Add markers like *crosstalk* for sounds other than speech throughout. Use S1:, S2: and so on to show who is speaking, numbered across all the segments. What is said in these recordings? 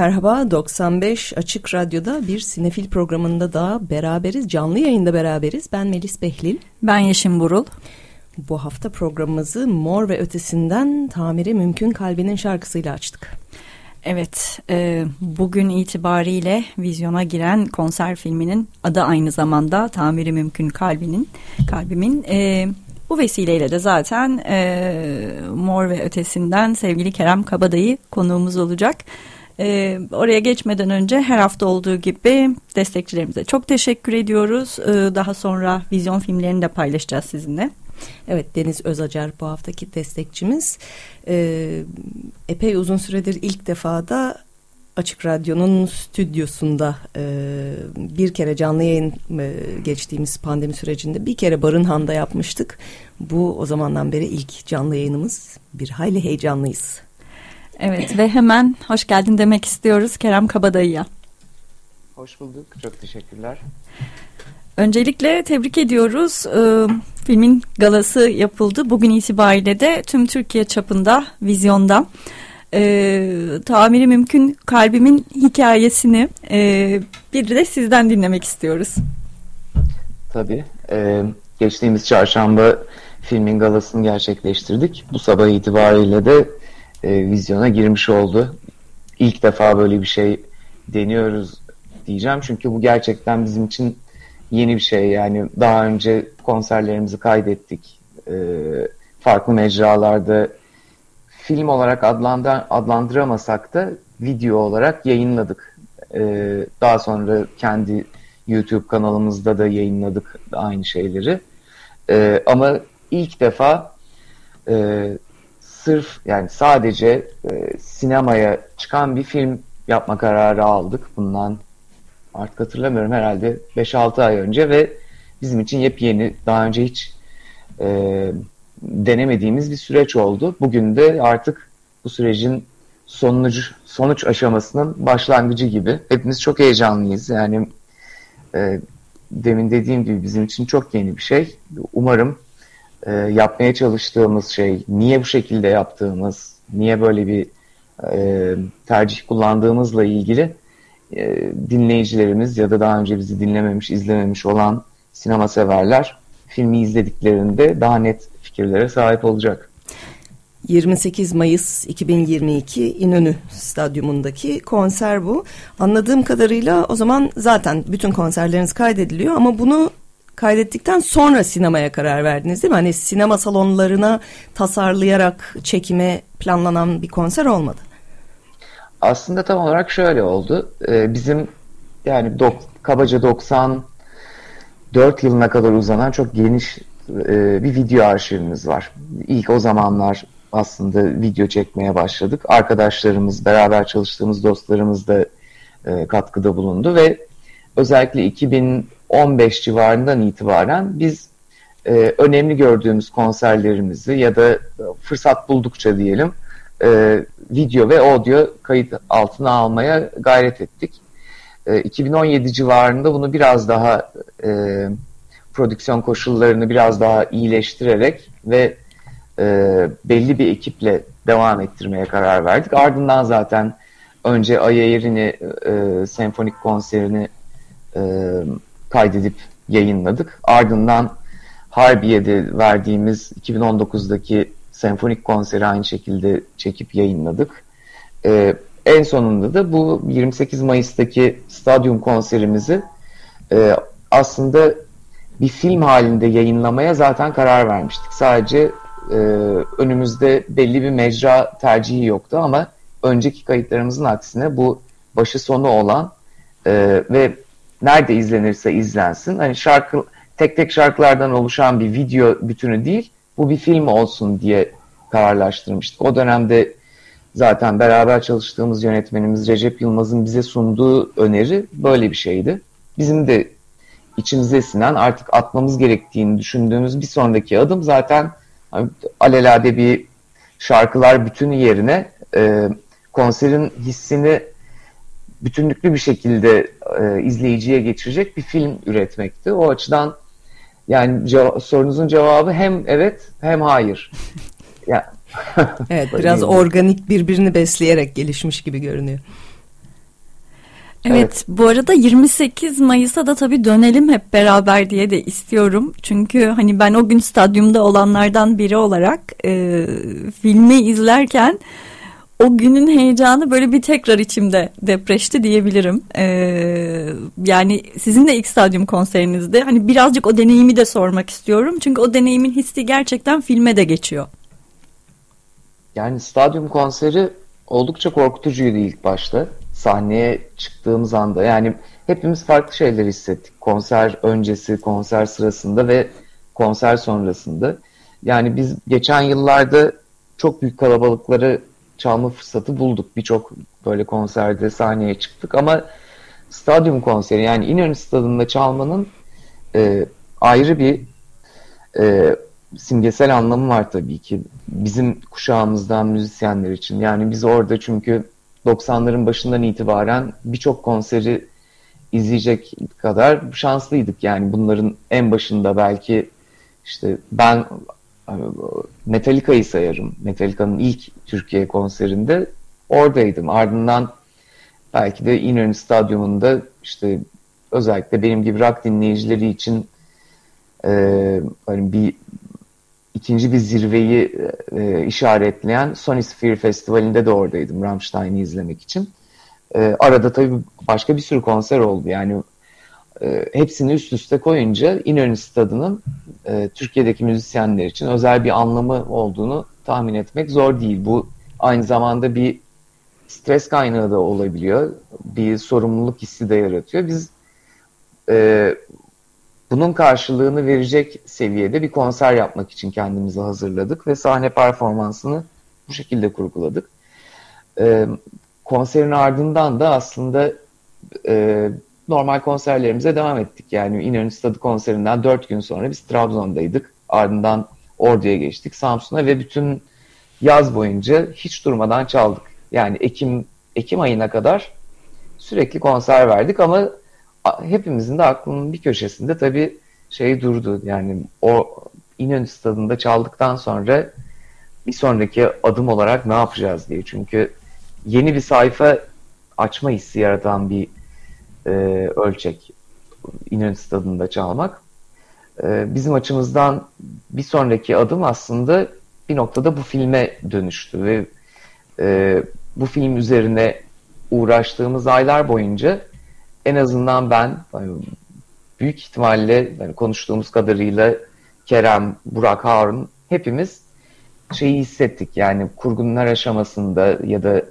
S1: Merhaba 95 Açık Radyo'da bir sinefil programında da beraberiz. Canlı yayında beraberiz. Ben Melis Behlil.
S2: Ben Yeşim Burul.
S1: Bu hafta programımızı Mor ve Ötesi'nden Tamiri Mümkün Kalbinin şarkısıyla açtık.
S2: Evet, e, bugün itibariyle vizyona giren konser filminin adı aynı zamanda Tamiri Mümkün Kalbinin, Kalbimin. E, bu vesileyle de zaten e, Mor ve Ötesi'nden sevgili Kerem Kabadayı konuğumuz olacak. Ee, oraya geçmeden önce her hafta olduğu gibi destekçilerimize çok teşekkür ediyoruz. Ee, daha sonra vizyon filmlerini de paylaşacağız sizinle.
S1: Evet Deniz Özacar bu haftaki destekçimiz. Ee, epey uzun süredir ilk defa da Açık Radyo'nun stüdyosunda e, bir kere canlı yayın e, geçtiğimiz pandemi sürecinde bir kere Barınhan'da yapmıştık. Bu o zamandan beri ilk canlı yayınımız. Bir hayli heyecanlıyız.
S2: Evet ve hemen hoş geldin demek istiyoruz Kerem Kabadayı'ya.
S3: Hoş bulduk. Çok teşekkürler.
S2: Öncelikle tebrik ediyoruz. Ee, filmin galası yapıldı. Bugün itibariyle de tüm Türkiye çapında, vizyonda. Ee, tamiri mümkün kalbimin hikayesini e, bir de sizden dinlemek istiyoruz.
S3: Tabii. Ee, geçtiğimiz çarşamba filmin galasını gerçekleştirdik. Bu sabah itibariyle de e, vizyona girmiş oldu. İlk defa böyle bir şey deniyoruz diyeceğim. Çünkü bu gerçekten bizim için yeni bir şey. Yani daha önce konserlerimizi kaydettik. E, farklı mecralarda film olarak adlandır, adlandıramasak da video olarak yayınladık. E, daha sonra kendi YouTube kanalımızda da yayınladık aynı şeyleri. E, ama ilk defa e, sırf yani sadece e, sinemaya çıkan bir film yapma kararı aldık bundan artık hatırlamıyorum herhalde 5-6 ay önce ve bizim için yepyeni daha önce hiç e, denemediğimiz bir süreç oldu. Bugün de artık bu sürecin sonuç, sonuç aşamasının başlangıcı gibi. Hepimiz çok heyecanlıyız. Yani e, demin dediğim gibi bizim için çok yeni bir şey. Umarım e, yapmaya çalıştığımız şey, niye bu şekilde yaptığımız, niye böyle bir e, tercih kullandığımızla ilgili e, dinleyicilerimiz ya da daha önce bizi dinlememiş, izlememiş olan sinema severler filmi izlediklerinde daha net fikirlere sahip olacak.
S1: 28 Mayıs 2022 İnönü Stadyumundaki konser bu. Anladığım kadarıyla o zaman zaten bütün konserleriniz kaydediliyor ama bunu kaydettikten sonra sinemaya karar verdiniz değil mi? Hani sinema salonlarına tasarlayarak çekime planlanan bir konser olmadı.
S3: Aslında tam olarak şöyle oldu. Ee, bizim yani dok, kabaca 94 yılına kadar uzanan çok geniş e, bir video arşivimiz var. İlk o zamanlar aslında video çekmeye başladık. Arkadaşlarımız, beraber çalıştığımız dostlarımız da e, katkıda bulundu ve özellikle 2000 15 civarından itibaren biz e, önemli gördüğümüz konserlerimizi ya da fırsat buldukça diyelim e, video ve audio kayıt altına almaya gayret ettik. E, 2017 civarında bunu biraz daha e, prodüksiyon koşullarını biraz daha iyileştirerek ve e, belli bir ekiple devam ettirmeye karar verdik. Ardından zaten önce Ayayer'ini e, senfonik konserini e, kaydedip yayınladık. Ardından Harbiye'de verdiğimiz 2019'daki senfonik konseri aynı şekilde çekip yayınladık. Ee, en sonunda da bu 28 Mayıs'taki stadyum konserimizi e, aslında bir film halinde yayınlamaya zaten karar vermiştik. Sadece e, önümüzde belli bir mecra tercihi yoktu ama önceki kayıtlarımızın aksine bu başı sonu olan e, ve nerede izlenirse izlensin. Hani şarkı tek tek şarkılardan oluşan bir video bütünü değil, bu bir film olsun diye kararlaştırmıştık. O dönemde zaten beraber çalıştığımız yönetmenimiz Recep Yılmaz'ın bize sunduğu öneri böyle bir şeydi. Bizim de içimize sinen artık atmamız gerektiğini düşündüğümüz bir sonraki adım zaten hani, alelade bir şarkılar bütünü yerine e, konserin hissini bütünlüklü bir şekilde e, izleyiciye geçirecek bir film üretmekti. O açıdan yani ceva- sorunuzun cevabı hem evet hem hayır.
S1: Yani, *laughs* evet *laughs* biraz organik birbirini besleyerek gelişmiş gibi görünüyor.
S2: Evet, evet bu arada 28 Mayıs'a da tabii dönelim hep beraber diye de istiyorum. Çünkü hani ben o gün stadyumda olanlardan biri olarak e, filmi izlerken o günün heyecanı böyle bir tekrar içimde depreşti diyebilirim. Ee, yani sizin de ilk stadyum konserinizde hani birazcık o deneyimi de sormak istiyorum. Çünkü o deneyimin hissi gerçekten filme de geçiyor.
S3: Yani stadyum konseri oldukça korkutucuydu ilk başta. Sahneye çıktığımız anda yani hepimiz farklı şeyler hissettik. Konser öncesi, konser sırasında ve konser sonrasında. Yani biz geçen yıllarda çok büyük kalabalıkları çalma fırsatı bulduk. Birçok böyle konserde sahneye çıktık ama stadyum konseri yani İnönü Stadı'nda çalmanın e, ayrı bir e, simgesel anlamı var tabii ki. Bizim kuşağımızdan müzisyenler için. Yani biz orada çünkü 90'ların başından itibaren birçok konseri izleyecek kadar şanslıydık. Yani bunların en başında belki işte ben Metallica'yı sayarım. Metallica'nın ilk Türkiye konserinde oradaydım. Ardından belki de İnönü Stadyumunda işte özellikle benim gibi rock dinleyicileri için e, hani bir ikinci bir zirveyi e, işaretleyen Sonisphere Festivali'nde de oradaydım Rammstein'i izlemek için. E, arada tabii başka bir sürü konser oldu. Yani e, hepsini üst üste koyunca İnönü Stadı'nın e, Türkiye'deki müzisyenler için özel bir anlamı olduğunu tahmin etmek zor değil. Bu aynı zamanda bir stres kaynağı da olabiliyor. Bir sorumluluk hissi de yaratıyor. Biz e, bunun karşılığını verecek seviyede bir konser yapmak için kendimizi hazırladık ve sahne performansını bu şekilde kurguladık. E, konserin ardından da aslında e, normal konserlerimize devam ettik. Yani İnönü Stadı konserinden dört gün sonra biz Trabzon'daydık. Ardından Ordu'ya geçtik, Samsun'a ve bütün yaz boyunca hiç durmadan çaldık. Yani Ekim Ekim ayına kadar sürekli konser verdik ama hepimizin de aklının bir köşesinde tabii şey durdu. Yani o İnönü Stadı'nda çaldıktan sonra bir sonraki adım olarak ne yapacağız diye. Çünkü yeni bir sayfa açma hissi yaratan bir e, ölçek İnönü Stadı'nda çalmak. E, bizim açımızdan bir sonraki adım aslında bir noktada bu filme dönüştü ve e, bu film üzerine uğraştığımız aylar boyunca en azından ben büyük ihtimalle yani konuştuğumuz kadarıyla Kerem, Burak, Harun hepimiz şeyi hissettik yani kurgunun her aşamasında ya da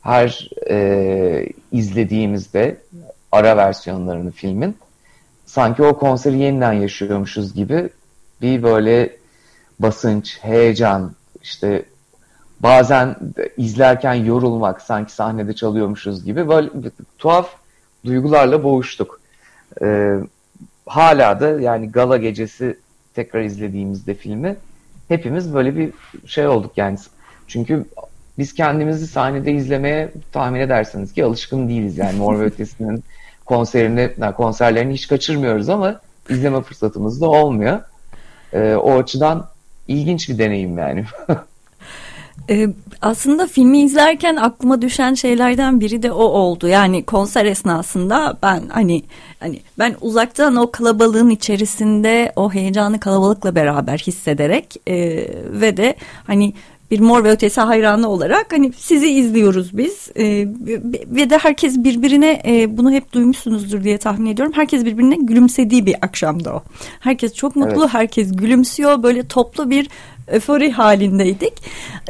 S3: her e, izlediğimizde ara versiyonlarını filmin sanki o konseri yeniden yaşıyormuşuz gibi bir böyle basınç, heyecan, işte bazen izlerken yorulmak, sanki sahnede çalıyormuşuz gibi böyle tuhaf duygularla boğuştuk. Ee, hala da yani gala gecesi tekrar izlediğimizde filmi hepimiz böyle bir şey olduk yani. Çünkü biz kendimizi sahnede izlemeye tahmin edersiniz ki alışkın değiliz yani Mor ve Ötesi'nin *laughs* konserini, yani konserlerini hiç kaçırmıyoruz ama izleme fırsatımız da olmuyor. Ee, o açıdan ilginç bir deneyim yani. *laughs*
S2: Ee, aslında filmi izlerken aklıma düşen şeylerden biri de o oldu. Yani konser esnasında ben hani hani ben uzaktan o kalabalığın içerisinde o heyecanı kalabalıkla beraber hissederek e, ve de hani bir mor ve ötesi hayranı olarak hani sizi izliyoruz biz e, ve de herkes birbirine e, bunu hep duymuşsunuzdur diye tahmin ediyorum. Herkes birbirine gülümsediği bir akşamda o. Herkes çok mutlu, evet. herkes gülümsüyor. Böyle toplu bir öfori halindeydik.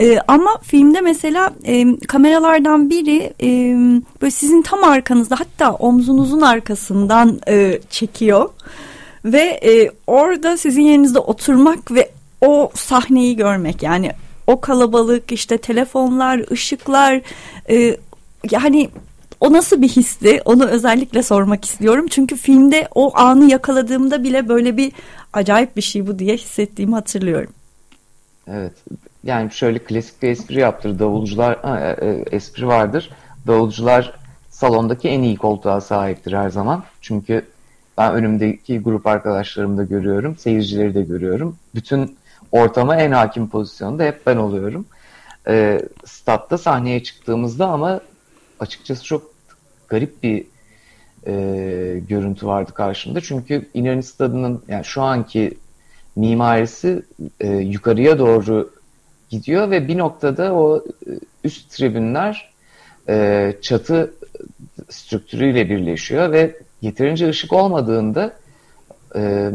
S2: E, ama filmde mesela e, kameralardan biri e, böyle sizin tam arkanızda hatta omzunuzun arkasından e, çekiyor. Ve e, orada sizin yerinizde oturmak ve o sahneyi görmek yani o kalabalık işte telefonlar, ışıklar e, yani o nasıl bir histi? Onu özellikle sormak istiyorum. Çünkü filmde o anı yakaladığımda bile böyle bir acayip bir şey bu diye hissettiğimi hatırlıyorum.
S3: Evet. Yani şöyle klasik bir espri yaptır. Davulcular ha, e, e, espri vardır. Davulcular salondaki en iyi koltuğa sahiptir her zaman. Çünkü ben önümdeki grup arkadaşlarımı da görüyorum. Seyircileri de görüyorum. Bütün ortama en hakim pozisyonda hep ben oluyorum. E, statta sahneye çıktığımızda ama açıkçası çok garip bir e, görüntü vardı karşımda. Çünkü İnönü Stadı'nın yani şu anki mimarisi e, yukarıya doğru gidiyor ve bir noktada o e, üst tribünler e, çatı strüktürüyle birleşiyor ve yeterince ışık olmadığında e,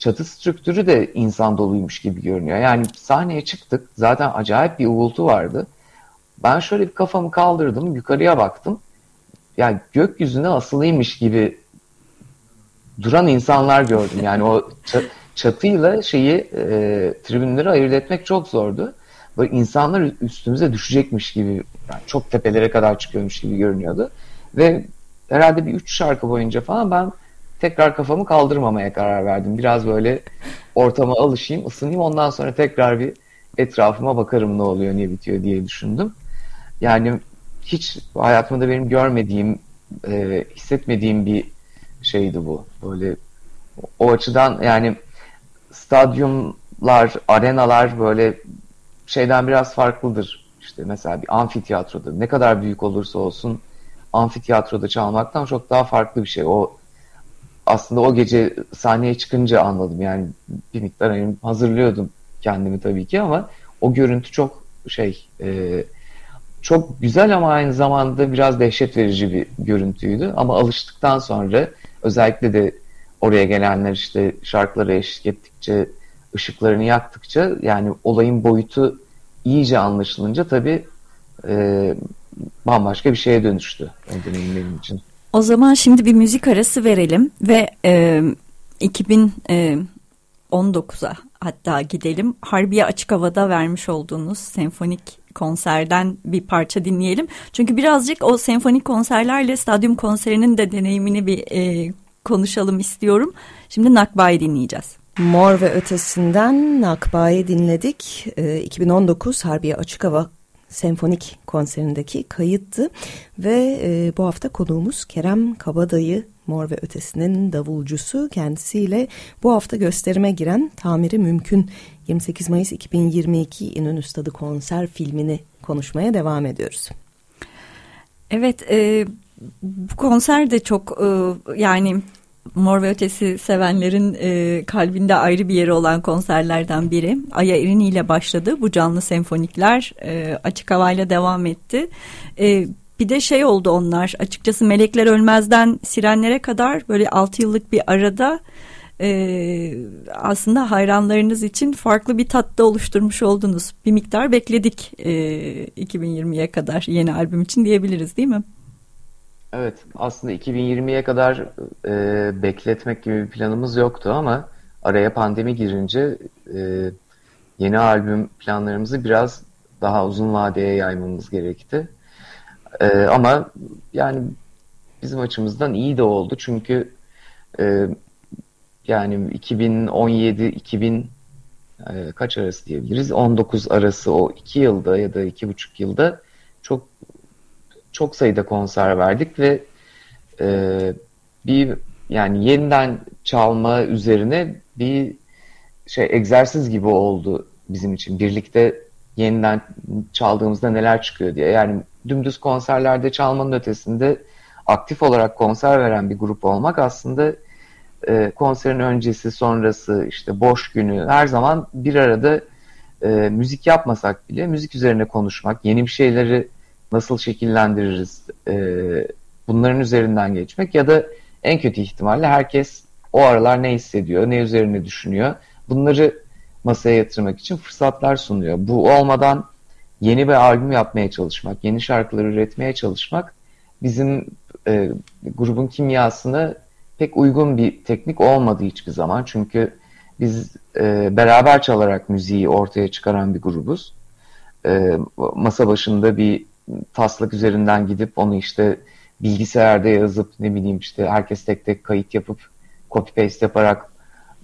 S3: çatı strüktürü de insan doluymuş gibi görünüyor. Yani sahneye çıktık zaten acayip bir uğultu vardı. Ben şöyle bir kafamı kaldırdım yukarıya baktım. Yani gökyüzüne asılıymış gibi duran insanlar gördüm. Yani o çatıyla şeyi e, tribünleri ayırt etmek çok zordu. Böyle insanlar üstümüze düşecekmiş gibi yani çok tepelere kadar çıkıyormuş gibi görünüyordu. Ve herhalde bir üç şarkı boyunca falan ben tekrar kafamı kaldırmamaya karar verdim. Biraz böyle ortama alışayım, ısınayım ondan sonra tekrar bir etrafıma bakarım ne oluyor, ne bitiyor diye düşündüm. Yani hiç hayatımda benim görmediğim, e, hissetmediğim bir şeydi bu. Böyle o açıdan yani stadyumlar, arenalar böyle şeyden biraz farklıdır. İşte mesela bir amfiteyatroda ne kadar büyük olursa olsun amfiteyatroda çalmaktan çok daha farklı bir şey. O aslında o gece sahneye çıkınca anladım. Yani bir miktar hani hazırlıyordum kendimi tabii ki ama o görüntü çok şey e, çok güzel ama aynı zamanda biraz dehşet verici bir görüntüydü. Ama alıştıktan sonra özellikle de oraya gelenler işte şarkıları eşlik ettikçe, ışıklarını yaktıkça yani olayın boyutu iyice anlaşılınca tabii e, bambaşka bir şeye dönüştü o deneyim benim için.
S2: O zaman şimdi bir müzik arası verelim ve e, 2019'a hatta gidelim. Harbiye Açık Hava'da vermiş olduğunuz senfonik konserden bir parça dinleyelim. Çünkü birazcık o senfonik konserlerle stadyum konserinin de deneyimini bir e, konuşalım istiyorum. Şimdi Nakba'yı dinleyeceğiz.
S1: Mor ve Ötesi'nden Nakba'yı dinledik. E, 2019 Harbiye Açık Hava senfonik konserindeki kayıttı ve e, bu hafta konuğumuz Kerem Kabadayı Mor ve Ötesi'nin davulcusu kendisiyle bu hafta gösterime giren Tamiri Mümkün 28 Mayıs 2022 İnönü Stadı konser filmini konuşmaya devam ediyoruz.
S2: Evet e, bu konser de çok e, yani Mor ve Ötesi sevenlerin e, kalbinde ayrı bir yeri olan konserlerden biri. Aya Erini ile başladı. Bu canlı senfonikler e, açık havayla devam etti. E, bir de şey oldu onlar açıkçası Melekler Ölmez'den Sirenlere kadar böyle 6 yıllık bir arada e, aslında hayranlarınız için farklı bir tatta oluşturmuş oldunuz. Bir miktar bekledik e, 2020'ye kadar yeni albüm için diyebiliriz değil mi?
S3: Evet, aslında 2020'ye kadar e, bekletmek gibi bir planımız yoktu ama araya pandemi girince e, yeni albüm planlarımızı biraz daha uzun vadeye yaymamız gerekti. E, ama yani bizim açımızdan iyi de oldu çünkü e, yani 2017 2000 e, kaç arası diyebiliriz 19 arası o iki yılda ya da iki buçuk yılda çok çok sayıda konser verdik ve e, bir yani yeniden çalma üzerine bir şey egzersiz gibi oldu bizim için. Birlikte yeniden çaldığımızda neler çıkıyor diye. Yani dümdüz konserlerde çalmanın ötesinde aktif olarak konser veren bir grup olmak aslında e, konserin öncesi, sonrası, işte boş günü her zaman bir arada e, müzik yapmasak bile müzik üzerine konuşmak, yeni bir şeyleri nasıl şekillendiririz e, bunların üzerinden geçmek ya da en kötü ihtimalle herkes o aralar ne hissediyor, ne üzerine düşünüyor bunları masaya yatırmak için fırsatlar sunuyor. Bu olmadan yeni bir albüm yapmaya çalışmak, yeni şarkılar üretmeye çalışmak bizim e, grubun kimyasına pek uygun bir teknik olmadı hiçbir zaman. Çünkü biz e, beraber çalarak müziği ortaya çıkaran bir grubuz. e, masa başında bir taslak üzerinden gidip onu işte bilgisayarda yazıp ne bileyim işte herkes tek tek kayıt yapıp copy paste yaparak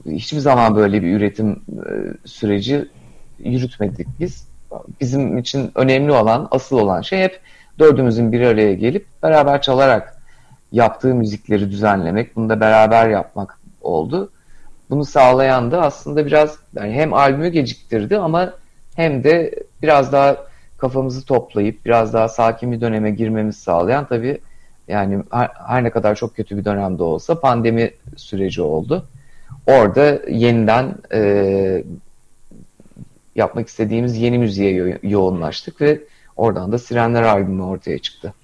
S3: hiçbir zaman böyle bir üretim e, süreci yürütmedik biz. Bizim için önemli olan, asıl olan şey hep dördümüzün bir araya gelip beraber çalarak yaptığı müzikleri düzenlemek, bunu da beraber yapmak oldu. Bunu sağlayan da aslında biraz yani hem albümü geciktirdi ama hem de biraz daha kafamızı toplayıp biraz daha sakin bir döneme girmemizi sağlayan tabii yani her, her ne kadar çok kötü bir dönemde olsa pandemi süreci oldu. Orada yeniden e, yapmak istediğimiz yeni müziğe yo yoğunlaştık ve oradan da Sirenler albümü ortaya çıktı.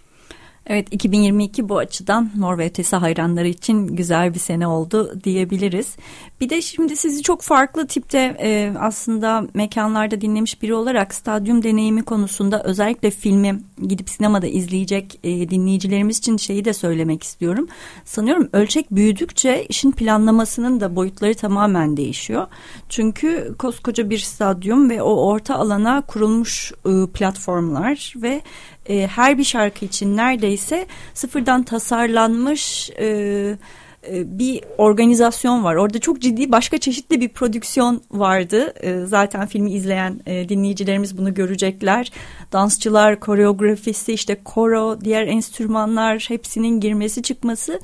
S2: Evet 2022 bu açıdan Mor ve Ötesi hayranları için güzel bir sene oldu diyebiliriz. Bir de şimdi sizi çok farklı tipte e, aslında mekanlarda dinlemiş biri olarak stadyum deneyimi konusunda özellikle filmi gidip sinemada izleyecek e, dinleyicilerimiz için şeyi de söylemek istiyorum. Sanıyorum ölçek büyüdükçe işin planlamasının da boyutları tamamen değişiyor. Çünkü koskoca bir stadyum ve o orta alana kurulmuş e, platformlar ve e, her bir şarkı için neredeyse sıfırdan tasarlanmış e, e, bir organizasyon var. Orada çok ciddi başka çeşitli bir prodüksiyon vardı. E, zaten filmi izleyen e, dinleyicilerimiz bunu görecekler. Dansçılar, koreografisi, işte koro, diğer enstrümanlar hepsinin girmesi çıkması.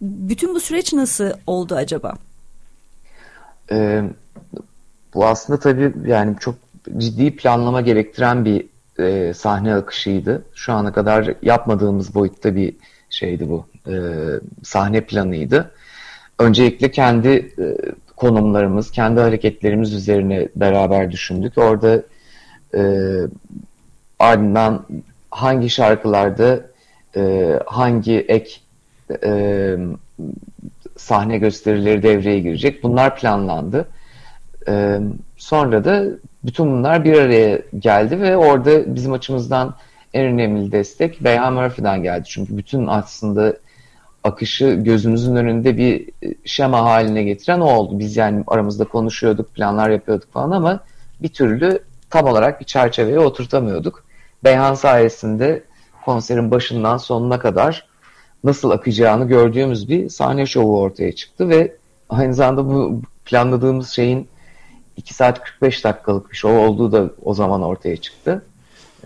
S2: Bütün bu süreç nasıl oldu acaba?
S3: E, bu aslında tabii yani çok ciddi planlama gerektiren bir e, sahne akışıydı. Şu ana kadar yapmadığımız boyutta bir şeydi bu. E, sahne planıydı. Öncelikle kendi e, konumlarımız, kendi hareketlerimiz üzerine beraber düşündük. Orada e, ardından hangi şarkılarda e, hangi ek e, sahne gösterileri devreye girecek bunlar planlandı. E, sonra da bütün bunlar bir araya geldi ve orada bizim açımızdan en önemli destek Beyhan Murphy'den geldi. Çünkü bütün aslında akışı gözümüzün önünde bir şema haline getiren o oldu. Biz yani aramızda konuşuyorduk, planlar yapıyorduk falan ama bir türlü tam olarak bir çerçeveye oturtamıyorduk. Beyhan sayesinde konserin başından sonuna kadar nasıl akacağını gördüğümüz bir sahne şovu ortaya çıktı ve aynı zamanda bu planladığımız şeyin 2 saat 45 dakikalık bir show olduğu da o zaman ortaya çıktı.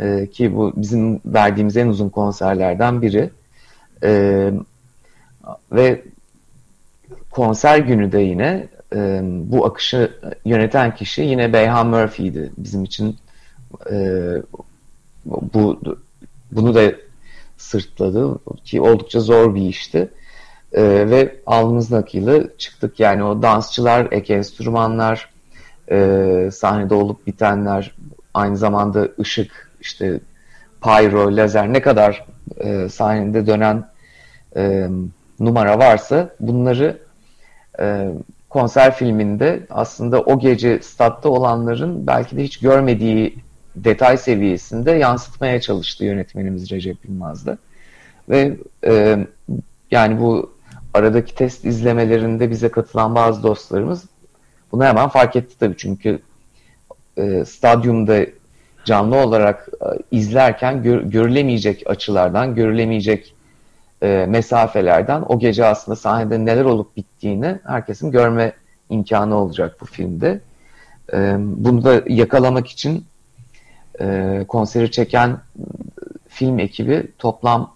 S3: Ee, ki bu bizim verdiğimiz en uzun konserlerden biri. Ee, ve konser günü de yine e, bu akışı yöneten kişi yine Beyhan Murphy'ydi. Bizim için e, bu bunu da sırtladı ki oldukça zor bir işti. E, ve alnımızın akıyla çıktık. Yani o dansçılar, ek enstrümanlar, e, sahnede olup bitenler, aynı zamanda ışık, işte pyro, lazer ne kadar e, sahnede dönen e, numara varsa bunları e, konser filminde aslında o gece statta olanların belki de hiç görmediği detay seviyesinde yansıtmaya çalıştı yönetmenimiz Recep Yılmaz'da. Ve e, yani bu aradaki test izlemelerinde bize katılan bazı dostlarımız bunu hemen fark etti tabii çünkü e, stadyumda canlı olarak e, izlerken gör, görülemeyecek açılardan, görülemeyecek e, mesafelerden o gece aslında sahnede neler olup bittiğini herkesin görme imkanı olacak bu filmde. E, bunu da yakalamak için e, konseri çeken film ekibi toplam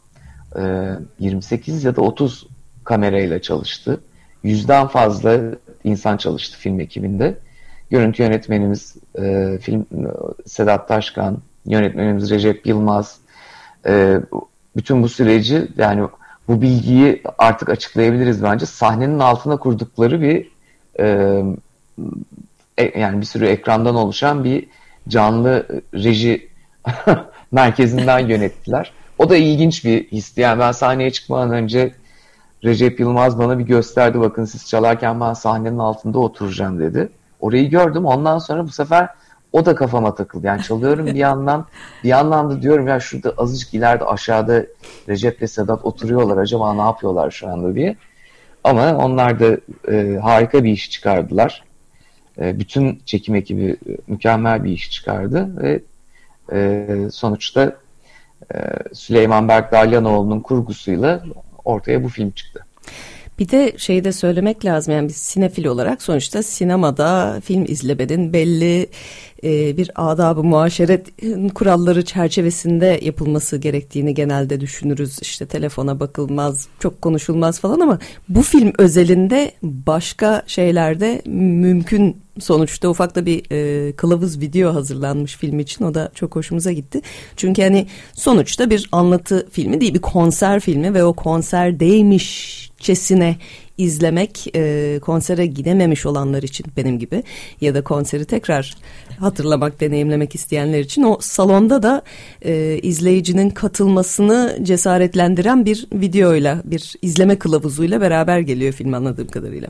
S3: e, 28 ya da 30 kamerayla çalıştı. Yüzden fazla insan çalıştı film ekibinde. Görüntü yönetmenimiz e, film Sedat Taşkan, yönetmenimiz Recep Yılmaz. E, bütün bu süreci yani bu bilgiyi artık açıklayabiliriz bence. Sahnenin altına kurdukları bir e, e, yani bir sürü ekrandan oluşan bir canlı reji *laughs* merkezinden yönettiler. O da ilginç bir histi. Yani ben sahneye çıkmadan önce Recep Yılmaz bana bir gösterdi bakın siz çalarken ben sahnenin altında oturacağım dedi. Orayı gördüm ondan sonra bu sefer o da kafama takıldı. Yani çalıyorum bir *laughs* yandan bir yandan da diyorum ya şurada azıcık ileride aşağıda Recep ve Sedat oturuyorlar acaba ne yapıyorlar şu anda diye. Ama onlar da e, harika bir iş çıkardılar. E, bütün çekim ekibi e, mükemmel bir iş çıkardı ve e, sonuçta e, Süleyman Berk Dalyanoğlu'nun kurgusuyla ortaya bu film çıktı.
S1: Bir de şeyi de söylemek lazım yani biz sinefil olarak sonuçta sinemada film izlemenin belli e, bir adabı muaşeret kuralları çerçevesinde yapılması gerektiğini genelde düşünürüz. İşte telefona bakılmaz, çok konuşulmaz falan ama bu film özelinde başka şeylerde mümkün sonuçta ufak da bir e, kılavuz video hazırlanmış film için o da çok hoşumuza gitti. Çünkü hani sonuçta bir anlatı filmi değil bir konser filmi ve o konserdeymişçesine izlemek e, konsere gidememiş olanlar için benim gibi ya da konseri tekrar hatırlamak, deneyimlemek isteyenler için o salonda da e, izleyicinin katılmasını cesaretlendiren bir videoyla, bir izleme kılavuzuyla beraber geliyor film anladığım kadarıyla.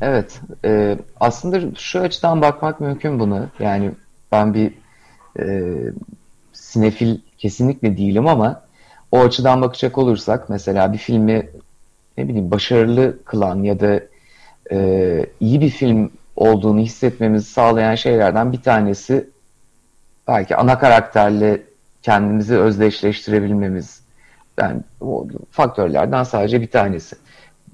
S3: Evet, e, aslında şu açıdan bakmak mümkün bunu. Yani ben bir e, sinefil kesinlikle değilim ama o açıdan bakacak olursak mesela bir filmi ne bileyim başarılı kılan ya da e, iyi bir film olduğunu hissetmemizi sağlayan şeylerden bir tanesi belki ana karakterle kendimizi özdeşleştirebilmemiz. Yani o faktörlerden sadece bir tanesi.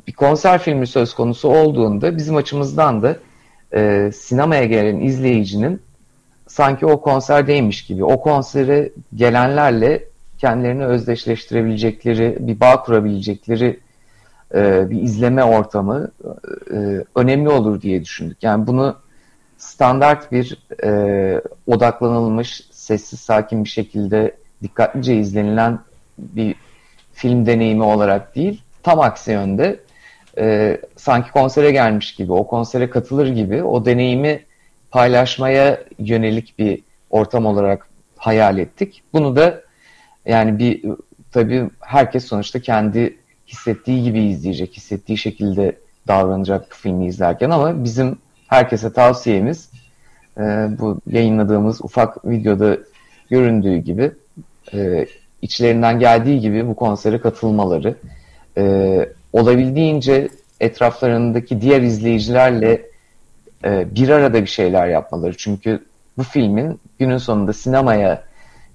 S3: Bir konser filmi söz konusu olduğunda bizim açımızdan da e, sinemaya gelen izleyicinin sanki o konserdeymiş gibi, o konsere gelenlerle kendilerini özdeşleştirebilecekleri, bir bağ kurabilecekleri e, bir izleme ortamı e, önemli olur diye düşündük. Yani bunu standart bir e, odaklanılmış, sessiz, sakin bir şekilde dikkatlice izlenilen bir film deneyimi olarak değil, tam aksi yönde e, sanki konsere gelmiş gibi, o konsere katılır gibi o deneyimi paylaşmaya yönelik bir ortam olarak hayal ettik. Bunu da yani bir tabii herkes sonuçta kendi hissettiği gibi izleyecek, hissettiği şekilde davranacak filmi izlerken ama bizim herkese tavsiyemiz e, bu yayınladığımız ufak videoda göründüğü gibi e, içlerinden geldiği gibi bu konsere katılmaları e, olabildiğince etraflarındaki diğer izleyicilerle e, bir arada bir şeyler yapmaları. Çünkü bu filmin günün sonunda sinemaya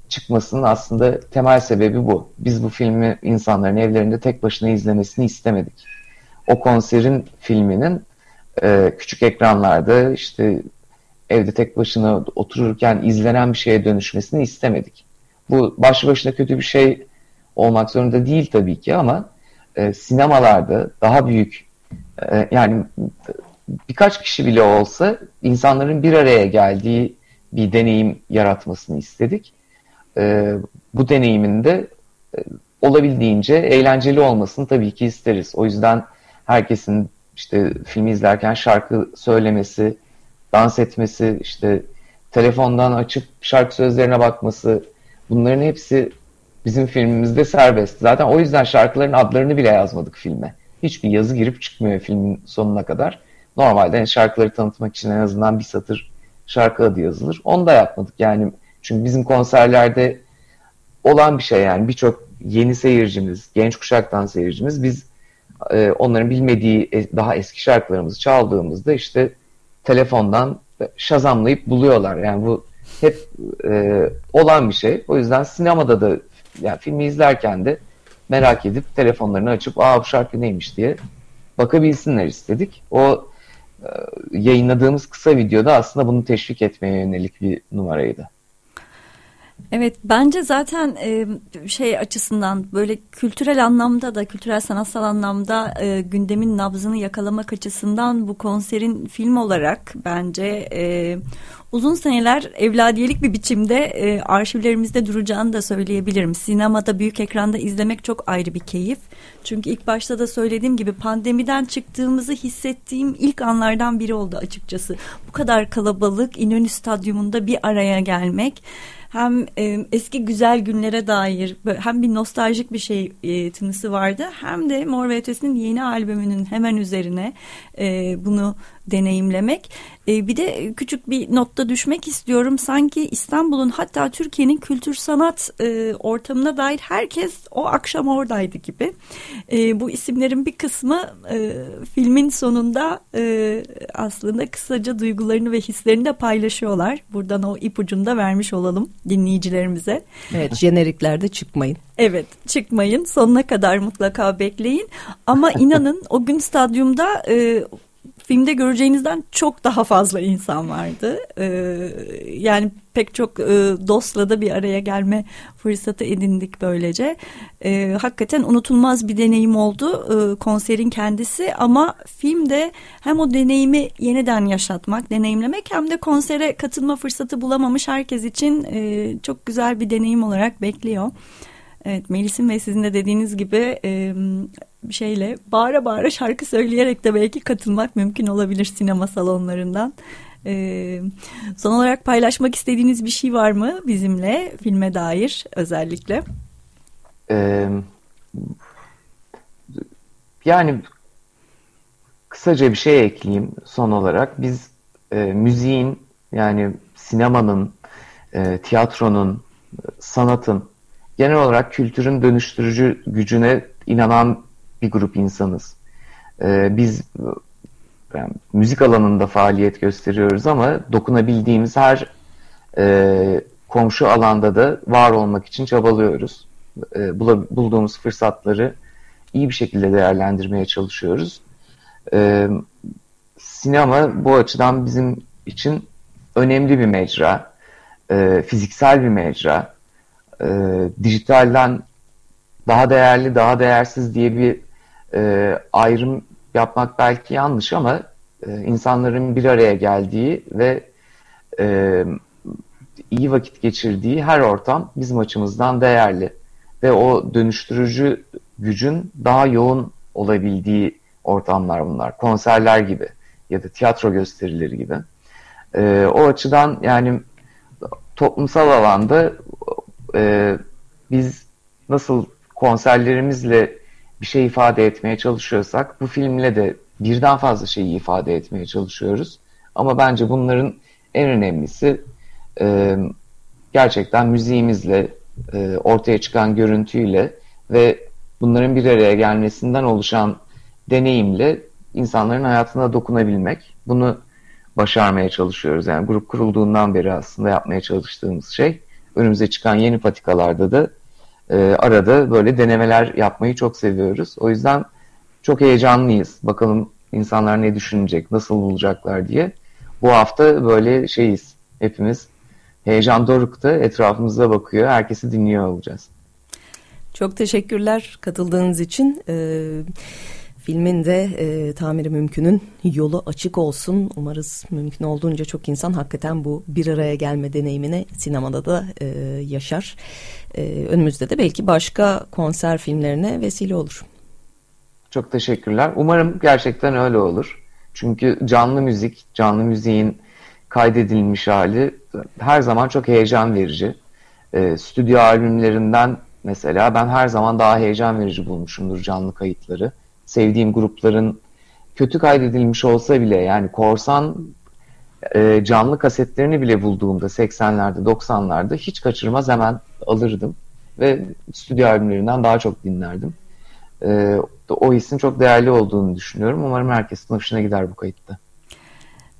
S3: çıkmasının aslında temel sebebi bu. Biz bu filmi insanların evlerinde tek başına izlemesini istemedik. O konserin filminin e, küçük ekranlarda işte evde tek başına otururken izlenen bir şeye dönüşmesini istemedik. Bu başlı başına kötü bir şey olmak zorunda değil tabii ki ama e, sinemalarda daha büyük e, yani birkaç kişi bile olsa insanların bir araya geldiği bir deneyim yaratmasını istedik e, bu deneyiminde e, olabildiğince eğlenceli olmasını tabii ki isteriz. O yüzden herkesin işte filmi izlerken şarkı söylemesi, dans etmesi, işte telefondan açıp şarkı sözlerine bakması bunların hepsi bizim filmimizde serbest. Zaten o yüzden şarkıların adlarını bile yazmadık filme. Hiçbir yazı girip çıkmıyor filmin sonuna kadar. Normalde şarkıları tanıtmak için en azından bir satır şarkı adı yazılır. Onu da yapmadık. Yani çünkü bizim konserlerde olan bir şey yani birçok yeni seyircimiz, genç kuşaktan seyircimiz biz e, onların bilmediği e, daha eski şarkılarımızı çaldığımızda işte telefondan şazamlayıp buluyorlar. Yani bu hep e, olan bir şey. O yüzden sinemada da yani filmi izlerken de merak edip telefonlarını açıp aa bu şarkı neymiş diye bakabilsinler istedik. O e, yayınladığımız kısa videoda aslında bunu teşvik etmeye yönelik bir numaraydı.
S2: Evet bence zaten e, şey açısından böyle kültürel anlamda da kültürel sanatsal anlamda e, gündemin nabzını yakalamak açısından bu konserin film olarak bence e, uzun seneler evladiyelik bir biçimde e, arşivlerimizde duracağını da söyleyebilirim. Sinemada büyük ekranda izlemek çok ayrı bir keyif. Çünkü ilk başta da söylediğim gibi pandemiden çıktığımızı hissettiğim ilk anlardan biri oldu açıkçası. Bu kadar kalabalık İnönü Stadyumunda bir araya gelmek hem e, eski güzel günlere dair hem bir nostaljik bir şey e, tınısı vardı. Hem de Mor ve Ötesi'nin yeni albümünün hemen üzerine e, bunu deneyimlemek. E, bir de küçük bir notta düşmek istiyorum. Sanki İstanbul'un hatta Türkiye'nin kültür sanat e, ortamına dair herkes o akşam oradaydı gibi. E, bu isimlerin bir kısmı e, filmin sonunda e, aslında kısaca duygularını ve hislerini de paylaşıyorlar. Buradan o ipucunu da vermiş olalım dinleyicilerimize.
S1: Evet jeneriklerde çıkmayın.
S2: Evet çıkmayın sonuna kadar mutlaka bekleyin ama inanın o gün stadyumda e, filmde göreceğinizden çok daha fazla insan vardı. Ee, yani pek çok e, dostla da bir araya gelme fırsatı edindik böylece. Ee, hakikaten unutulmaz bir deneyim oldu e, konserin kendisi ama filmde hem o deneyimi yeniden yaşatmak, deneyimlemek hem de konsere katılma fırsatı bulamamış herkes için e, çok güzel bir deneyim olarak bekliyor. Evet Melis'in ve sizin de dediğiniz gibi e, şeyle bağıra bağıra şarkı söyleyerek de belki katılmak mümkün olabilir sinema salonlarından. E, son olarak paylaşmak istediğiniz bir şey var mı bizimle filme dair özellikle?
S3: Ee, yani kısaca bir şey ekleyeyim son olarak. Biz e, müziğin yani sinemanın, e, tiyatronun, sanatın genel olarak kültürün dönüştürücü gücüne inanan bir grup insanız. Ee, biz yani, müzik alanında faaliyet gösteriyoruz ama dokunabildiğimiz her e, komşu alanda da var olmak için çabalıyoruz. E, bulduğumuz fırsatları iyi bir şekilde değerlendirmeye çalışıyoruz. E, sinema bu açıdan bizim için önemli bir mecra, e, fiziksel bir mecra e, dijitalden daha değerli, daha değersiz diye bir e, ayrım yapmak belki yanlış ama e, insanların bir araya geldiği ve e, iyi vakit geçirdiği her ortam bizim açımızdan değerli ve o dönüştürücü gücün daha yoğun olabildiği ortamlar bunlar. Konserler gibi ya da tiyatro gösterileri gibi. E, o açıdan yani toplumsal alanda e, biz nasıl konserlerimizle bir şey ifade etmeye çalışıyorsak bu filmle de birden fazla şeyi ifade etmeye çalışıyoruz. Ama bence bunların en önemlisi e, gerçekten müziğimizle, e, ortaya çıkan görüntüyle ve bunların bir araya gelmesinden oluşan deneyimle insanların hayatına dokunabilmek. Bunu başarmaya çalışıyoruz. Yani grup kurulduğundan beri aslında yapmaya çalıştığımız şey önümüze çıkan yeni patikalarda da e, arada böyle denemeler yapmayı çok seviyoruz. O yüzden çok heyecanlıyız. Bakalım insanlar ne düşünecek, nasıl bulacaklar diye. Bu hafta böyle şeyiz hepimiz. Heyecan dorukta etrafımıza bakıyor. Herkesi dinliyor olacağız.
S1: Çok teşekkürler katıldığınız için. Ee, Filmin de e, tamiri mümkünün yolu açık olsun. Umarız mümkün olduğunca çok insan hakikaten bu bir araya gelme deneyimini sinemada da e, yaşar. E, önümüzde de belki başka konser filmlerine vesile olur.
S3: Çok teşekkürler. Umarım gerçekten öyle olur. Çünkü canlı müzik, canlı müziğin kaydedilmiş hali her zaman çok heyecan verici. E, stüdyo albümlerinden mesela ben her zaman daha heyecan verici bulmuşumdur canlı kayıtları sevdiğim grupların kötü kaydedilmiş olsa bile yani korsan e, canlı kasetlerini bile bulduğumda 80'lerde 90'larda hiç kaçırmaz hemen alırdım ve stüdyo albümlerinden daha çok dinlerdim. E, o hissin çok değerli olduğunu düşünüyorum. Umarım herkesin hoşuna gider bu kayıtta.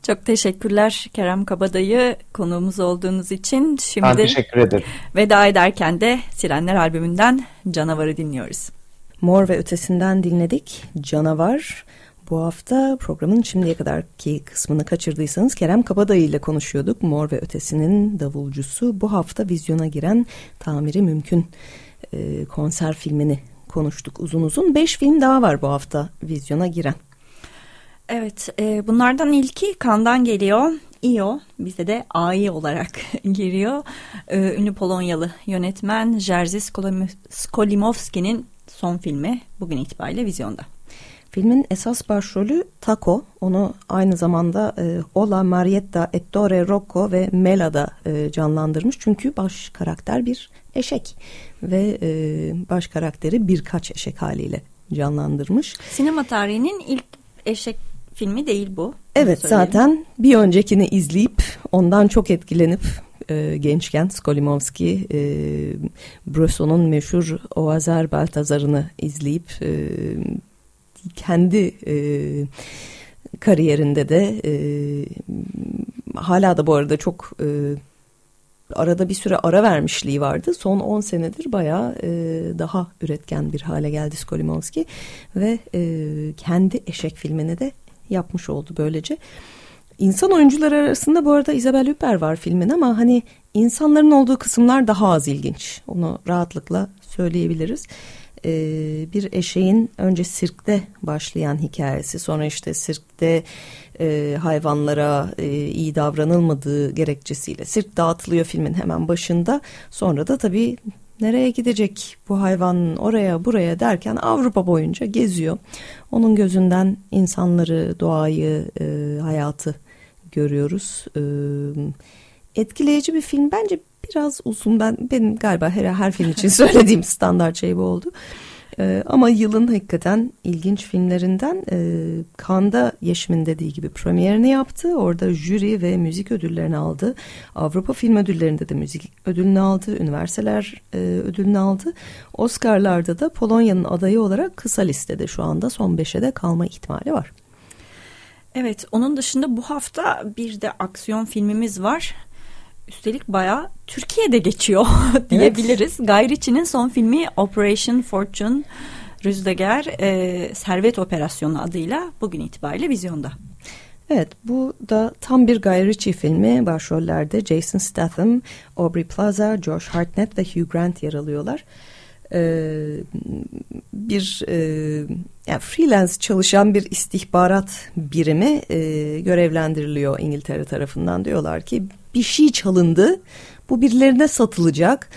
S2: Çok teşekkürler Kerem Kabadayı konuğumuz olduğunuz için.
S3: Şimdi ben teşekkür ederim.
S2: Veda ederken de Sirenler albümünden Canavar'ı dinliyoruz.
S1: Mor ve Ötesi'nden dinledik. Canavar. Bu hafta programın şimdiye kadarki kısmını kaçırdıysanız Kerem Kabadayı ile konuşuyorduk. Mor ve Ötesi'nin davulcusu. Bu hafta vizyona giren Tamiri Mümkün e, konser filmini konuştuk uzun uzun. Beş film daha var bu hafta vizyona giren.
S2: Evet e, bunlardan ilki Kan'dan geliyor. İO bizde de AI olarak *laughs* giriyor. E, ünlü Polonyalı yönetmen Jerzy Skolimowski'nin son filmi bugün itibariyle vizyonda.
S1: Filmin esas başrolü Taco. Onu aynı zamanda e, Ola, Marietta, Ettore Rocco ve Mela'da e, canlandırmış. Çünkü baş karakter bir eşek ve e, baş karakteri birkaç eşek haliyle canlandırmış.
S2: Sinema tarihinin ilk eşek filmi değil bu.
S1: Evet zaten bir öncekini izleyip ondan çok etkilenip e, gençken Skolimowski e, Bresson'un meşhur Oazer Baltazar'ını izleyip e, kendi e, kariyerinde de e, hala da bu arada çok e, arada bir süre ara vermişliği vardı. Son 10 senedir bayağı e, daha üretken bir hale geldi Skolimowski ve e, kendi eşek filmini de yapmış oldu böylece. İnsan oyuncular arasında bu arada Isabel Huppert var filmin ama hani insanların olduğu kısımlar daha az ilginç. Onu rahatlıkla söyleyebiliriz. Ee, bir eşeğin önce sirkte başlayan hikayesi sonra işte sirkte e, hayvanlara e, iyi davranılmadığı gerekçesiyle sirk dağıtılıyor filmin hemen başında sonra da tabii nereye gidecek bu hayvan oraya buraya derken Avrupa boyunca geziyor onun gözünden insanları doğayı e, hayatı görüyoruz etkileyici bir film bence biraz uzun ben benim galiba her, her film için *laughs* söylediğim standart şey bu oldu. Ee, ama yılın hakikaten ilginç filmlerinden e, Cannes'da Yeşim'in dediği gibi premierini yaptı. Orada jüri ve müzik ödüllerini aldı. Avrupa Film Ödülleri'nde de müzik ödülünü aldı. Üniversiteler e, ödülünü aldı. Oscar'larda da Polonya'nın adayı olarak kısa listede şu anda son beşe de kalma ihtimali var.
S2: Evet onun dışında bu hafta bir de aksiyon filmimiz var. Üstelik bayağı Türkiye'de geçiyor *laughs* diyebiliriz. Evet. Guy Ritchie'nin son filmi Operation Fortune Rüzdeger e, Servet Operasyonu adıyla bugün itibariyle vizyonda.
S1: Evet bu da tam bir Guy Ritchie filmi. Başrollerde Jason Statham, Aubrey Plaza, Josh Hartnett ve Hugh Grant yer alıyorlar. Ee, bir e, yani freelance çalışan bir istihbarat birimi e, görevlendiriliyor İngiltere tarafından. Diyorlar ki bir şey çalındı. Bu birilerine satılacak.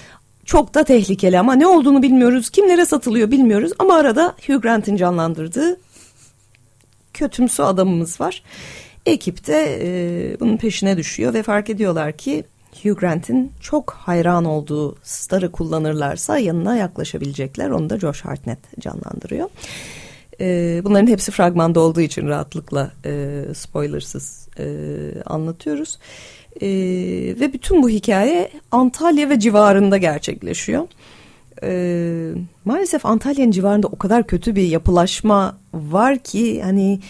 S1: Çok da tehlikeli ama ne olduğunu bilmiyoruz. Kimlere satılıyor bilmiyoruz. Ama arada Hugh Grant'in canlandırdığı kötümsü adamımız var. Ekip de e, bunun peşine düşüyor ve fark ediyorlar ki Hugh Grant'in çok hayran olduğu starı kullanırlarsa yanına yaklaşabilecekler. Onu da Josh Hartnett canlandırıyor. E, bunların hepsi fragmanda olduğu için rahatlıkla e, spoilersız e, anlatıyoruz. E, ve bütün bu hikaye Antalya ve civarında gerçekleşiyor. E, maalesef Antalya'nın civarında o kadar kötü bir yapılaşma var ki hani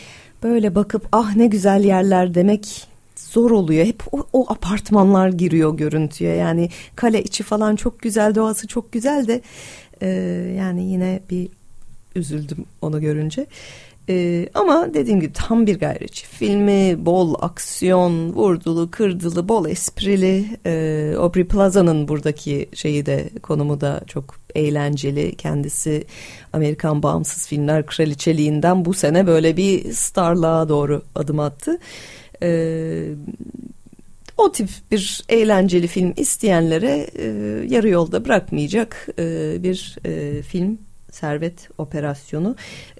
S1: böyle bakıp ah ne güzel yerler demek zor oluyor. Hep o, o apartmanlar giriyor görüntüye. Yani kale içi falan çok güzel, doğası çok güzel de e, yani yine bir üzüldüm onu görünce. Ee, ama dediğim gibi tam bir gayretçi filmi bol aksiyon vurdulu kırdılı bol esprili ee, Aubrey Plaza'nın buradaki şeyi de konumu da çok eğlenceli kendisi Amerikan bağımsız filmler kraliçeliğinden bu sene böyle bir starlığa doğru adım attı ee, o tip bir eğlenceli film isteyenlere e, yarı yolda bırakmayacak e, bir e, film Servet Operasyonu.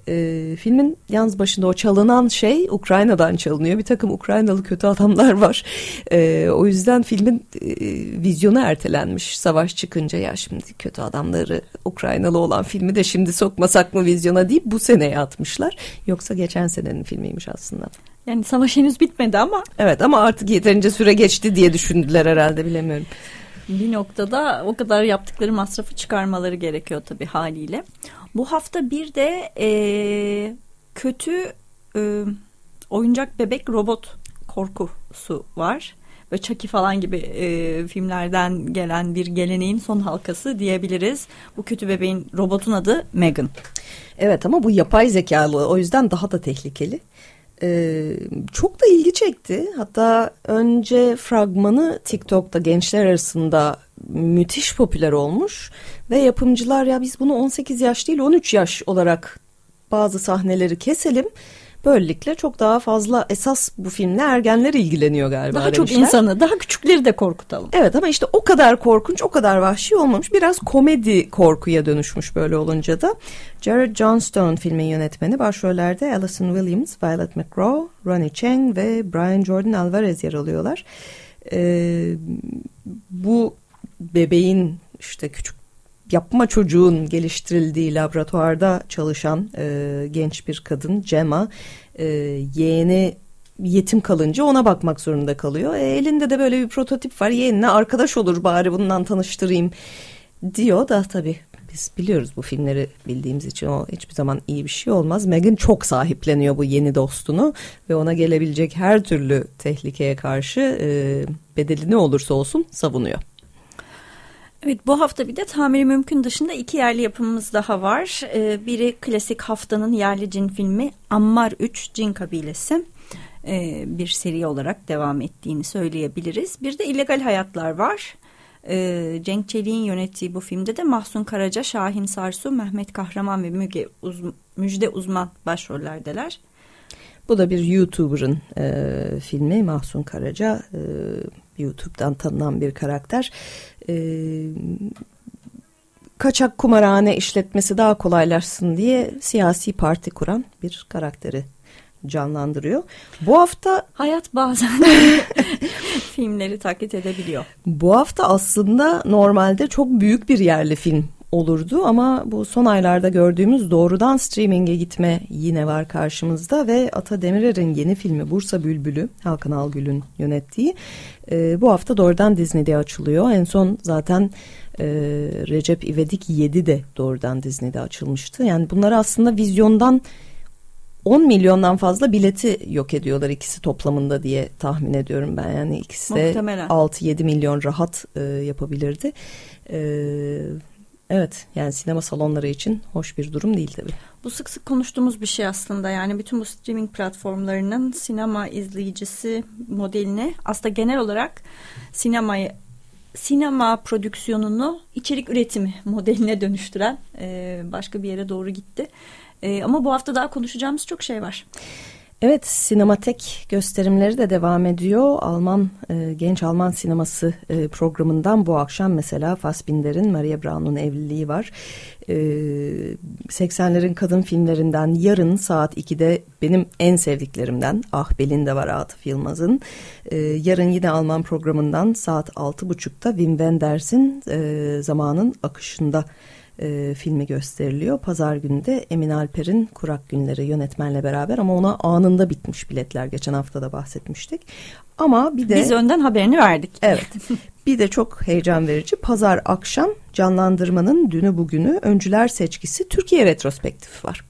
S1: E, filmin yalnız başında o çalınan şey Ukrayna'dan çalınıyor. Bir takım Ukraynalı kötü adamlar var. E, o yüzden filmin e, vizyonu ertelenmiş. Savaş çıkınca ya şimdi kötü adamları Ukraynalı olan filmi de şimdi sokmasak mı vizyona deyip bu seneye atmışlar. Yoksa geçen senenin filmiymiş aslında.
S2: Yani savaş henüz bitmedi ama.
S1: Evet ama artık yeterince süre geçti diye düşündüler herhalde bilemiyorum
S2: bir noktada o kadar yaptıkları masrafı çıkarmaları gerekiyor tabii haliyle. Bu hafta bir de e, kötü e, oyuncak bebek robot korkusu var. Ve Chucky falan gibi e, filmlerden gelen bir geleneğin son halkası diyebiliriz. Bu kötü bebeğin robotun adı Megan.
S1: Evet ama bu yapay zekalı o yüzden daha da tehlikeli. Ee, çok da ilgi çekti. Hatta önce fragmanı TikTok'ta gençler arasında müthiş popüler olmuş ve yapımcılar ya biz bunu 18 yaş değil 13 yaş olarak bazı sahneleri keselim Böylelikle çok daha fazla esas bu filmle ergenler ilgileniyor galiba
S2: Daha demişler. çok insanı, daha küçükleri de korkutalım.
S1: Evet ama işte o kadar korkunç, o kadar vahşi olmamış. Biraz komedi korkuya dönüşmüş böyle olunca da. Jared Johnstone filmin yönetmeni başrollerde Alison Williams, Violet McGraw, Ronnie Chang ve Brian Jordan Alvarez yer alıyorlar. Ee, bu bebeğin işte küçük yapma çocuğun geliştirildiği laboratuvarda çalışan e, genç bir kadın Gemma e, yeğeni yetim kalınca ona bakmak zorunda kalıyor. E, elinde de böyle bir prototip var. Yeğenine arkadaş olur bari bundan tanıştırayım diyor da tabii biz biliyoruz bu filmleri bildiğimiz için o hiçbir zaman iyi bir şey olmaz. Megan çok sahipleniyor bu yeni dostunu ve ona gelebilecek her türlü tehlikeye karşı e, bedeli ne olursa olsun savunuyor.
S2: Evet bu hafta bir de tamiri mümkün dışında iki yerli yapımımız daha var. Ee, biri klasik haftanın yerli cin filmi Ammar 3 Cin Kabilesi. Ee, bir seri olarak devam ettiğini söyleyebiliriz. Bir de illegal hayatlar var. Ee, Cenk Çelik'in yönettiği bu filmde de Mahsun Karaca, Şahin Sarsu, Mehmet Kahraman ve Müge Uz Müjde Uzman başrollerdeler.
S1: Bu da bir YouTuber'ın e, filmi Mahsun Karaca. E, YouTube'dan tanınan bir karakter. E, kaçak kumarhane işletmesi daha kolaylaşsın diye siyasi parti kuran bir karakteri canlandırıyor. Bu hafta
S2: hayat bazen *laughs* filmleri taklit edebiliyor.
S1: Bu hafta aslında normalde çok büyük bir yerli film olurdu ama bu son aylarda gördüğümüz doğrudan streaming'e gitme yine var karşımızda ve Ata Demirer'in yeni filmi Bursa Bülbülü Hakan Algül'ün yönettiği e, bu hafta doğrudan Disney'de açılıyor. En son zaten e, Recep İvedik 7 de doğrudan Disney'de açılmıştı. Yani bunları aslında vizyondan 10 milyondan fazla bileti yok ediyorlar ikisi toplamında diye tahmin ediyorum ben. Yani ikisi de 6-7 milyon rahat e, yapabilirdi. E, evet yani sinema salonları için hoş bir durum değil tabii.
S2: Bu sık sık konuştuğumuz bir şey aslında. Yani bütün bu streaming platformlarının sinema izleyicisi modeline aslında genel olarak sinemayı sinema prodüksiyonunu içerik üretimi modeline dönüştüren e, başka bir yere doğru gitti. E, ama bu hafta daha konuşacağımız çok şey var.
S1: Evet, sinematek gösterimleri de devam ediyor. Alman e, genç Alman sineması e, programından bu akşam mesela Fassbinder'in Maria Braun'un evliliği var. E, 80'lerin kadın filmlerinden yarın saat 2'de benim en sevdiklerimden Ah Belinda var Atıf Yılmaz'ın. E, yarın yine Alman programından saat 6.30'da Wim Wenders'in e, zamanın akışında e, filmi gösteriliyor. Pazar günü de Emin Alper'in Kurak Günleri yönetmenle beraber ama ona anında bitmiş biletler. Geçen hafta da bahsetmiştik. Ama bir de...
S2: Biz önden haberini verdik.
S1: Evet. *laughs* bir de çok heyecan verici. Pazar akşam canlandırmanın dünü bugünü öncüler seçkisi Türkiye retrospektifi var.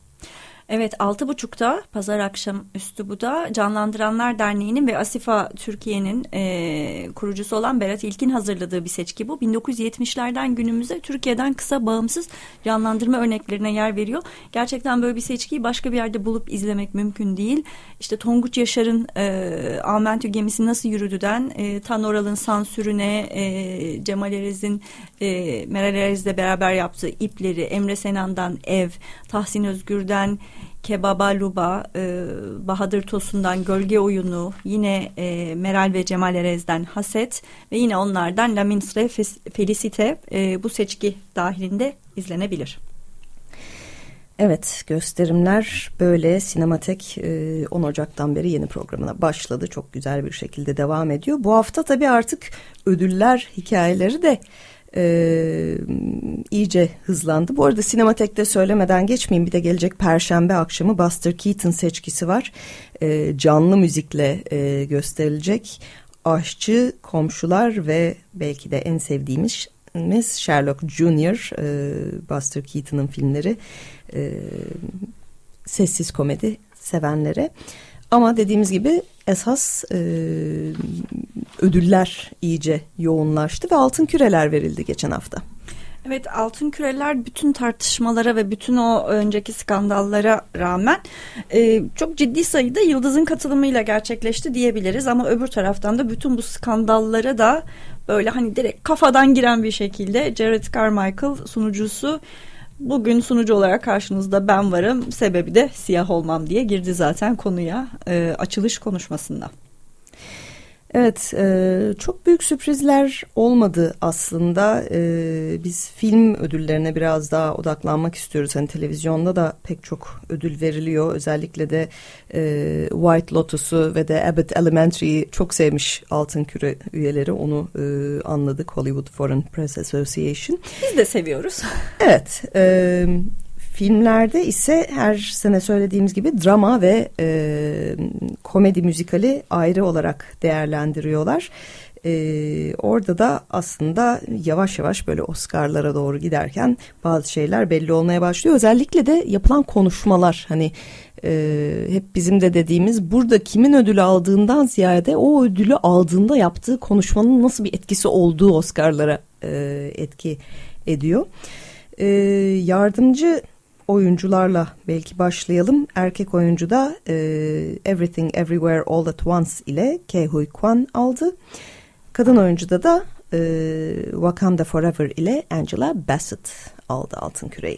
S2: Evet altı buçukta pazar akşam üstü bu da Canlandıranlar Derneği'nin ve Asifa Türkiye'nin e, kurucusu olan Berat İlkin hazırladığı bir seçki bu. 1970'lerden günümüze Türkiye'den kısa bağımsız canlandırma örneklerine yer veriyor. Gerçekten böyle bir seçkiyi başka bir yerde bulup izlemek mümkün değil. İşte Tonguç Yaşar'ın e, Amentü gemisi nasıl yürüdüden e, Tan Oral'ın sansürüne e, Cemal Erez'in e, Meral Erez'le beraber yaptığı ipleri Emre Senan'dan Ev Tahsin Özgür'den Kebaba Luba, e, Bahadır Tosun'dan Gölge Oyunu, yine e, Meral ve Cemal Erez'den Haset ve yine onlardan La Minstre Felicite e, bu seçki dahilinde izlenebilir.
S1: Evet gösterimler böyle Sinematek 10 Ocak'tan beri yeni programına başladı. Çok güzel bir şekilde devam ediyor. Bu hafta tabii artık ödüller hikayeleri de e, iyice hızlandı. Bu arada Sinematek'te söylemeden geçmeyeyim bir de gelecek Perşembe akşamı Buster Keaton seçkisi var. E, canlı müzikle e, gösterilecek. Aşçı, komşular ve belki de en sevdiğimiz Sherlock Junior, e, Buster Keaton'ın filmleri e, sessiz komedi sevenlere. Ama dediğimiz gibi esas e, ödüller iyice yoğunlaştı ve altın küreler verildi geçen hafta.
S2: Evet altın küreler bütün tartışmalara ve bütün o önceki skandallara rağmen e, çok ciddi sayıda yıldızın katılımıyla gerçekleşti diyebiliriz. Ama öbür taraftan da bütün bu skandallara da böyle hani direkt kafadan giren bir şekilde Jared Carmichael sunucusu Bugün sunucu olarak karşınızda ben varım. Sebebi de siyah olmam diye girdi zaten konuya e, açılış konuşmasında.
S1: Evet, e, çok büyük sürprizler olmadı aslında. E, biz film ödüllerine biraz daha odaklanmak istiyoruz. Hani televizyonda da pek çok ödül veriliyor. Özellikle de e, White Lotus'u ve de Abbott Elementary'yi çok sevmiş Altın Küre üyeleri. Onu e, anladık Hollywood Foreign Press Association.
S2: Biz de seviyoruz.
S1: Evet, e, filmlerde ise her sene söylediğimiz gibi drama ve e, komedi müzikali ayrı olarak değerlendiriyorlar. Ee, orada da aslında yavaş yavaş böyle Oscar'lara doğru giderken bazı şeyler belli olmaya başlıyor. Özellikle de yapılan konuşmalar hani e, hep bizim de dediğimiz burada kimin ödülü aldığından ziyade o ödülü aldığında yaptığı konuşmanın nasıl bir etkisi olduğu Oscar'lara e, etki ediyor. E, yardımcı oyuncularla belki başlayalım. Erkek oyuncu da e, Everything Everywhere All At Once ile Ke Huy Kwan aldı. Kadın oyuncuda da e, Wakanda Forever ile Angela Bassett aldı altın küreği.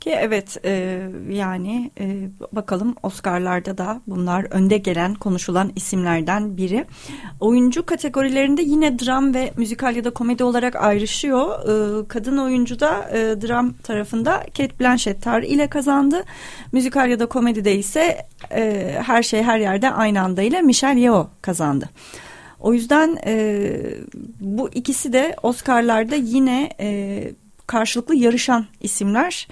S2: Ki evet e, yani e, bakalım Oscar'larda da bunlar önde gelen konuşulan isimlerden biri. Oyuncu kategorilerinde yine dram ve müzikal ya da komedi olarak ayrışıyor. E, kadın oyuncu da e, dram tarafında Kate Blanchett tar ile kazandı. Müzikal ya da komedide ise e, her şey her yerde aynı anda ile Michelle Yeoh kazandı. O yüzden e, bu ikisi de Oscar'larda yine e, karşılıklı yarışan isimler.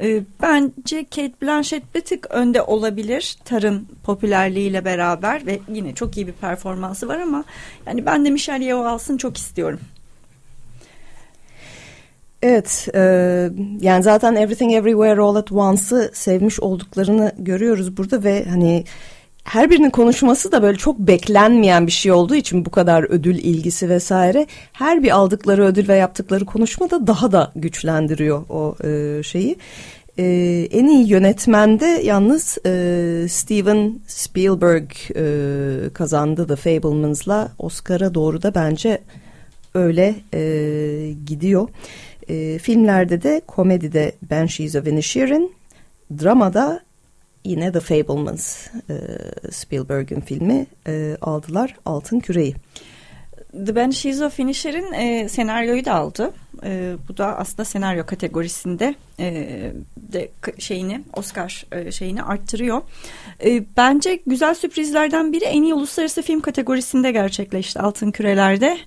S2: E, bence Kate Blanchett bir tık önde olabilir Tar'ın popülerliğiyle beraber ve yine çok iyi bir performansı var ama yani ben de Michelle Yeoh alsın çok istiyorum.
S1: Evet, e, yani zaten Everything Everywhere All at Once'ı sevmiş olduklarını görüyoruz burada ve hani her birinin konuşması da böyle çok beklenmeyen bir şey olduğu için bu kadar ödül ilgisi vesaire her bir aldıkları ödül ve yaptıkları konuşma da daha da güçlendiriyor o e, şeyi. E, en iyi yönetmende yalnız e, Steven Spielberg e, kazandı The Fablemans'la Oscar'a doğru da bence öyle e, gidiyor. E, filmlerde de komedide Banshees of Inisherin, dramada yine The Fablemans e, Spielberg'in filmi e, aldılar Altın Küreyi.
S2: The Banshees of Inisherin e, senaryoyu da aldı. E, bu da aslında senaryo kategorisinde e, de şeyini Oscar e, şeyini arttırıyor. E, bence güzel sürprizlerden biri en iyi uluslararası film kategorisinde gerçekleşti Altın Küreler'de.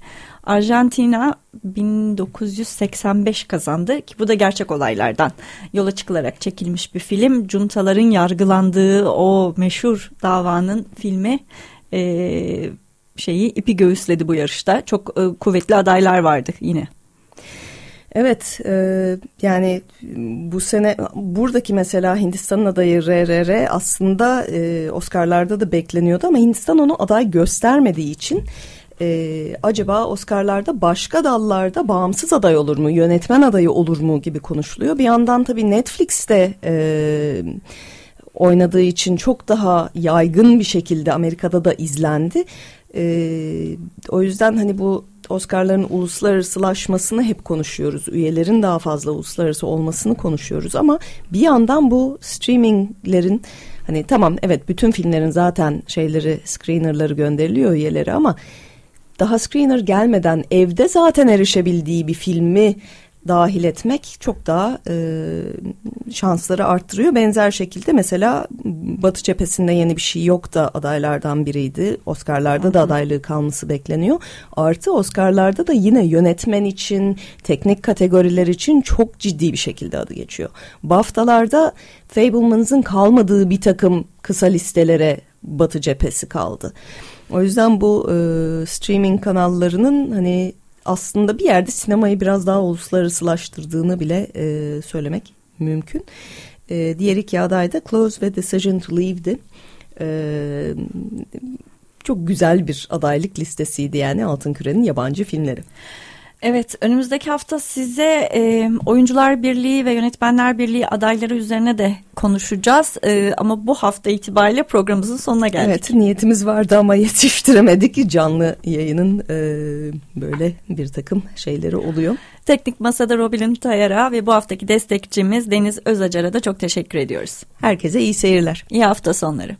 S2: Arjantina 1985 kazandı ki bu da gerçek olaylardan yola çıkılarak çekilmiş bir film. Cuntaların yargılandığı o meşhur davanın filmi e, şeyi ipi göğüsledi bu yarışta. Çok e, kuvvetli adaylar vardı yine.
S1: Evet e, yani bu sene buradaki mesela Hindistan'ın adayı RRR aslında e, Oscar'larda da bekleniyordu ama Hindistan onu aday göstermediği için e, acaba Oscar'larda başka dallarda bağımsız aday olur mu, yönetmen adayı olur mu gibi konuşuluyor. Bir yandan tabii Netflix'te e, oynadığı için çok daha yaygın bir şekilde Amerika'da da izlendi. E, o yüzden hani bu Oscar'ların uluslararasılaşmasını hep konuşuyoruz. Üyelerin daha fazla uluslararası olmasını konuşuyoruz ama bir yandan bu streaminglerin hani tamam evet bütün filmlerin zaten şeyleri screenerları gönderiliyor üyeleri ama daha screener gelmeden evde zaten erişebildiği bir filmi dahil etmek çok daha e, şansları arttırıyor. Benzer şekilde mesela Batı cephesinde yeni bir şey yok da adaylardan biriydi. Oscar'larda da adaylığı kalması bekleniyor. Artı Oscar'larda da yine yönetmen için, teknik kategoriler için çok ciddi bir şekilde adı geçiyor. BAFTA'larda Fablemans'ın kalmadığı bir takım kısa listelere Batı cephesi kaldı. O yüzden bu e, streaming kanallarının hani aslında bir yerde sinemayı biraz daha uluslararasılaştırdığını bile e, söylemek mümkün. E, diğer iki aday da Close ve Decision to Leave'di. E, çok güzel bir adaylık listesiydi yani Altın Küre'nin yabancı filmleri.
S2: Evet önümüzdeki hafta size e, Oyuncular Birliği ve Yönetmenler Birliği adayları üzerine de konuşacağız. E, ama bu hafta itibariyle programımızın sonuna geldik.
S1: Evet niyetimiz vardı ama *laughs* yetiştiremedik. Canlı yayının e, böyle bir takım şeyleri oluyor.
S2: Teknik Masada Robin Tayar'a ve bu haftaki destekçimiz Deniz Özacar'a da çok teşekkür ediyoruz.
S1: Herkese iyi seyirler.
S2: İyi hafta sonları.